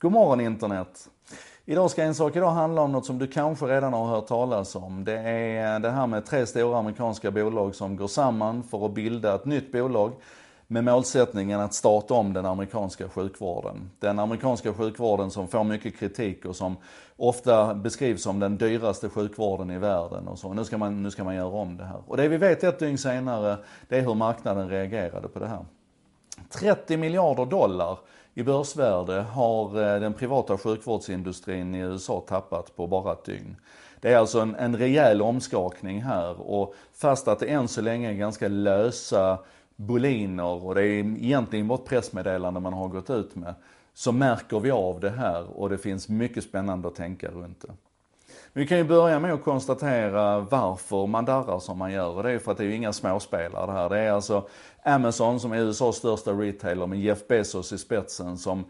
God morgon internet! Idag ska en sak idag handla om något som du kanske redan har hört talas om. Det är det här med tre stora amerikanska bolag som går samman för att bilda ett nytt bolag med målsättningen att starta om den amerikanska sjukvården. Den amerikanska sjukvården som får mycket kritik och som ofta beskrivs som den dyraste sjukvården i världen och så. Nu ska man, nu ska man göra om det här. Och det vi vet ett dygn senare, det är hur marknaden reagerade på det här. 30 miljarder dollar i börsvärde har eh, den privata sjukvårdsindustrin i USA tappat på bara ett dygn. Det är alltså en, en rejäl omskakning här och fast att det än så länge är ganska lösa boliner och det är egentligen bara ett pressmeddelande man har gått ut med, så märker vi av det här och det finns mycket spännande att tänka runt det. Vi kan ju börja med att konstatera varför man darrar som man gör och det är för att det är ju inga småspelare det här. Det är alltså Amazon som är USAs största retailer med Jeff Bezos i spetsen som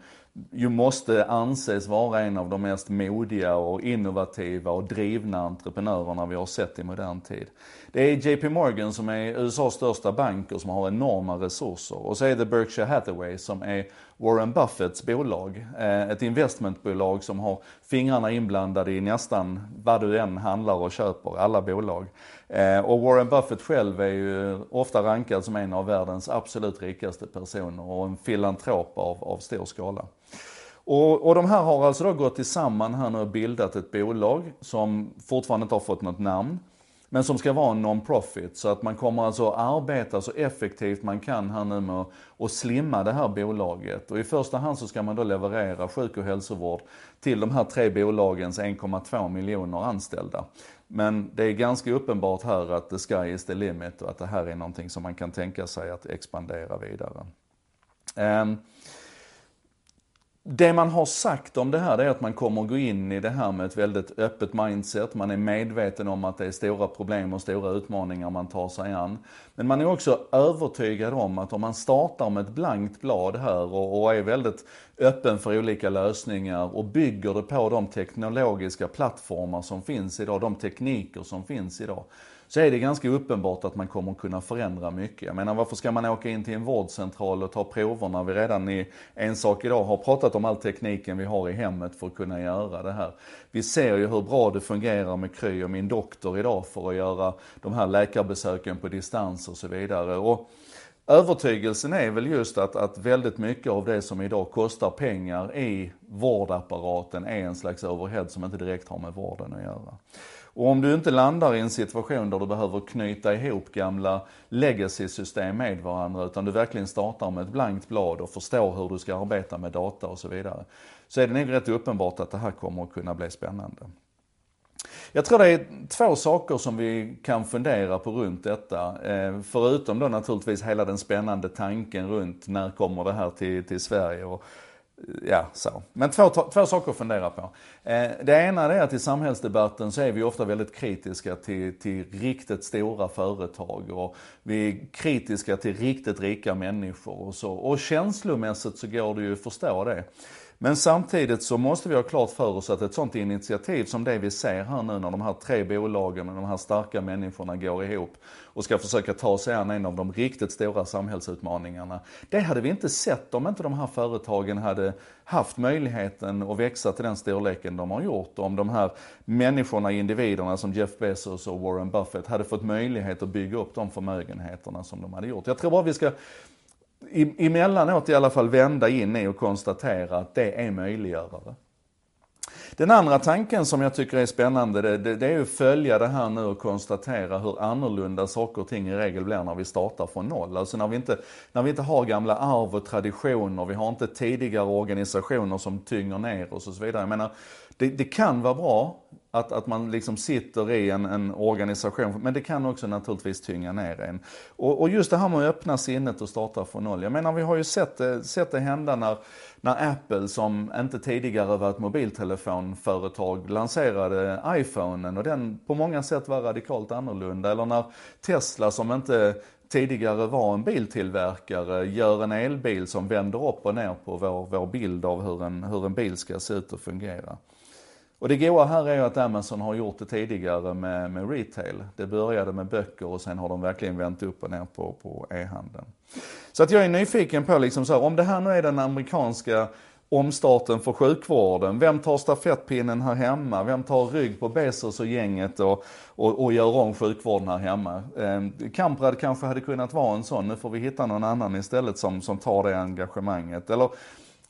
ju måste anses vara en av de mest modiga och innovativa och drivna entreprenörerna vi har sett i modern tid. Det är JP Morgan som är USAs största bank och som har enorma resurser. Och så är det Berkshire Hathaway som är Warren Buffetts bolag. Eh, ett investmentbolag som har fingrarna inblandade i nästan vad du än handlar och köper, alla bolag. Eh, och Warren Buffett själv är ju ofta rankad som en av världens absolut rikaste personer och en filantrop av, av stor skala. Och, och de här har alltså då gått tillsammans här nu och bildat ett bolag som fortfarande inte har fått något namn. Men som ska vara en non-profit. Så att man kommer alltså arbeta så effektivt man kan här nu med att slimma det här bolaget. Och i första hand så ska man då leverera sjuk och hälsovård till de här tre bolagens 1,2 miljoner anställda. Men det är ganska uppenbart här att the sky is the limit och att det här är någonting som man kan tänka sig att expandera vidare. Um, det man har sagt om det här det är att man kommer gå in i det här med ett väldigt öppet mindset. Man är medveten om att det är stora problem och stora utmaningar man tar sig an. Men man är också övertygad om att om man startar med ett blankt blad här och, och är väldigt öppen för olika lösningar och bygger det på de teknologiska plattformar som finns idag, de tekniker som finns idag så är det ganska uppenbart att man kommer kunna förändra mycket. Jag menar varför ska man åka in till en vårdcentral och ta prover när vi redan i en sak idag har pratat om all tekniken vi har i hemmet för att kunna göra det här. Vi ser ju hur bra det fungerar med Kry och min doktor idag för att göra de här läkarbesöken på distans och så vidare. Och Övertygelsen är väl just att, att väldigt mycket av det som idag kostar pengar i vårdapparaten är en slags overhead som inte direkt har med vården att göra. Och om du inte landar i en situation där du behöver knyta ihop gamla legacy-system med varandra, utan du verkligen startar med ett blankt blad och förstår hur du ska arbeta med data och så vidare, så är det nog rätt uppenbart att det här kommer att kunna bli spännande. Jag tror det är två saker som vi kan fundera på runt detta. Eh, förutom då naturligtvis hela den spännande tanken runt när kommer det här till, till Sverige och ja, så. Men två, två saker att fundera på. Eh, det ena är att i samhällsdebatten så är vi ofta väldigt kritiska till, till riktigt stora företag och vi är kritiska till riktigt rika människor och så. Och känslomässigt så går det ju att förstå det. Men samtidigt så måste vi ha klart för oss att ett sånt initiativ som det vi ser här nu när de här tre bolagen och de här starka människorna går ihop och ska försöka ta sig an en av de riktigt stora samhällsutmaningarna. Det hade vi inte sett om inte de här företagen hade haft möjligheten att växa till den storleken de har gjort. Om de här människorna, individerna som Jeff Bezos och Warren Buffett hade fått möjlighet att bygga upp de förmögenheterna som de hade gjort. Jag tror bara vi ska emellanåt i alla fall vända in i och konstatera att det är möjliggörare. Den andra tanken som jag tycker är spännande, det, det, det, är att följa det här nu och konstatera hur annorlunda saker och ting i regel blir när vi startar från noll. Alltså när vi inte, när vi inte har gamla arv och traditioner, vi har inte tidigare organisationer som tynger ner oss och så vidare. Jag menar, det, det kan vara bra att, att man liksom sitter i en, en, organisation, men det kan också naturligtvis tynga ner en. Och, och, just det här med att öppna sinnet och starta från noll. Jag menar vi har ju sett det, sett det hända när, när Apple, som inte tidigare var ett mobiltelefonföretag, lanserade iPhonen och den på många sätt var radikalt annorlunda. Eller när Tesla, som inte tidigare var en biltillverkare, gör en elbil som vänder upp och ner på vår, vår bild av hur en, hur en bil ska se ut och fungera. Och det goa här är ju att Amazon har gjort det tidigare med, med retail. Det började med böcker och sen har de verkligen vänt upp och ner på, på e-handeln. Så att jag är nyfiken på liksom så här, om det här nu är den amerikanska omstarten för sjukvården. Vem tar stafettpinnen här hemma? Vem tar rygg på Bezos och gänget och, och, och gör om sjukvården här hemma? Eh, Kamprad kanske hade kunnat vara en sån, nu får vi hitta någon annan istället som, som tar det engagemanget. Eller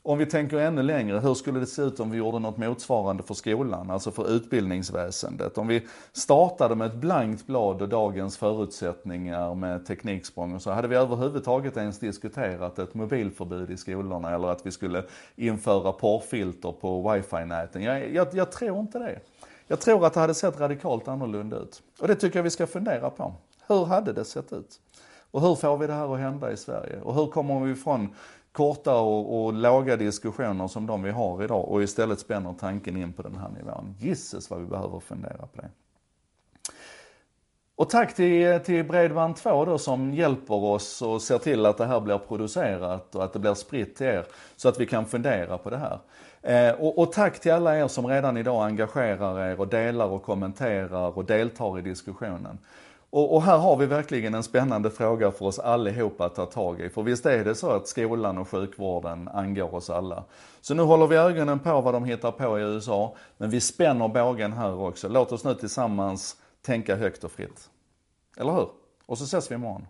om vi tänker ännu längre, hur skulle det se ut om vi gjorde något motsvarande för skolan, alltså för utbildningsväsendet? Om vi startade med ett blankt blad och dagens förutsättningar med tekniksprång och så, hade vi överhuvudtaget ens diskuterat ett mobilförbud i skolorna eller att vi skulle införa porrfilter på wifi-näten? Jag, jag, jag tror inte det. Jag tror att det hade sett radikalt annorlunda ut. Och det tycker jag vi ska fundera på. Hur hade det sett ut? Och hur får vi det här att hända i Sverige? Och hur kommer vi ifrån korta och, och låga diskussioner som de vi har idag och istället spänner tanken in på den här nivån. Gisses vad vi behöver fundera på det. Och tack till, till Bredband2 då som hjälper oss och ser till att det här blir producerat och att det blir spritt till er så att vi kan fundera på det här. Eh, och, och, tack till alla er som redan idag engagerar er och delar och kommenterar och deltar i diskussionen. Och, och, här har vi verkligen en spännande fråga för oss allihopa att ta tag i. För visst är det så att skolan och sjukvården angår oss alla. Så nu håller vi ögonen på vad de hittar på i USA, men vi spänner bågen här också. Låt oss nu tillsammans tänka högt och fritt. Eller hur? Och så ses vi imorgon.